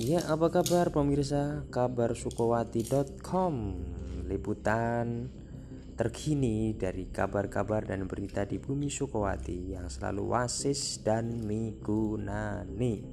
Ya, apa kabar pemirsa? Kabar Sukowati.com Liputan terkini dari kabar-kabar dan berita di bumi Sukowati yang selalu wasis dan migunani.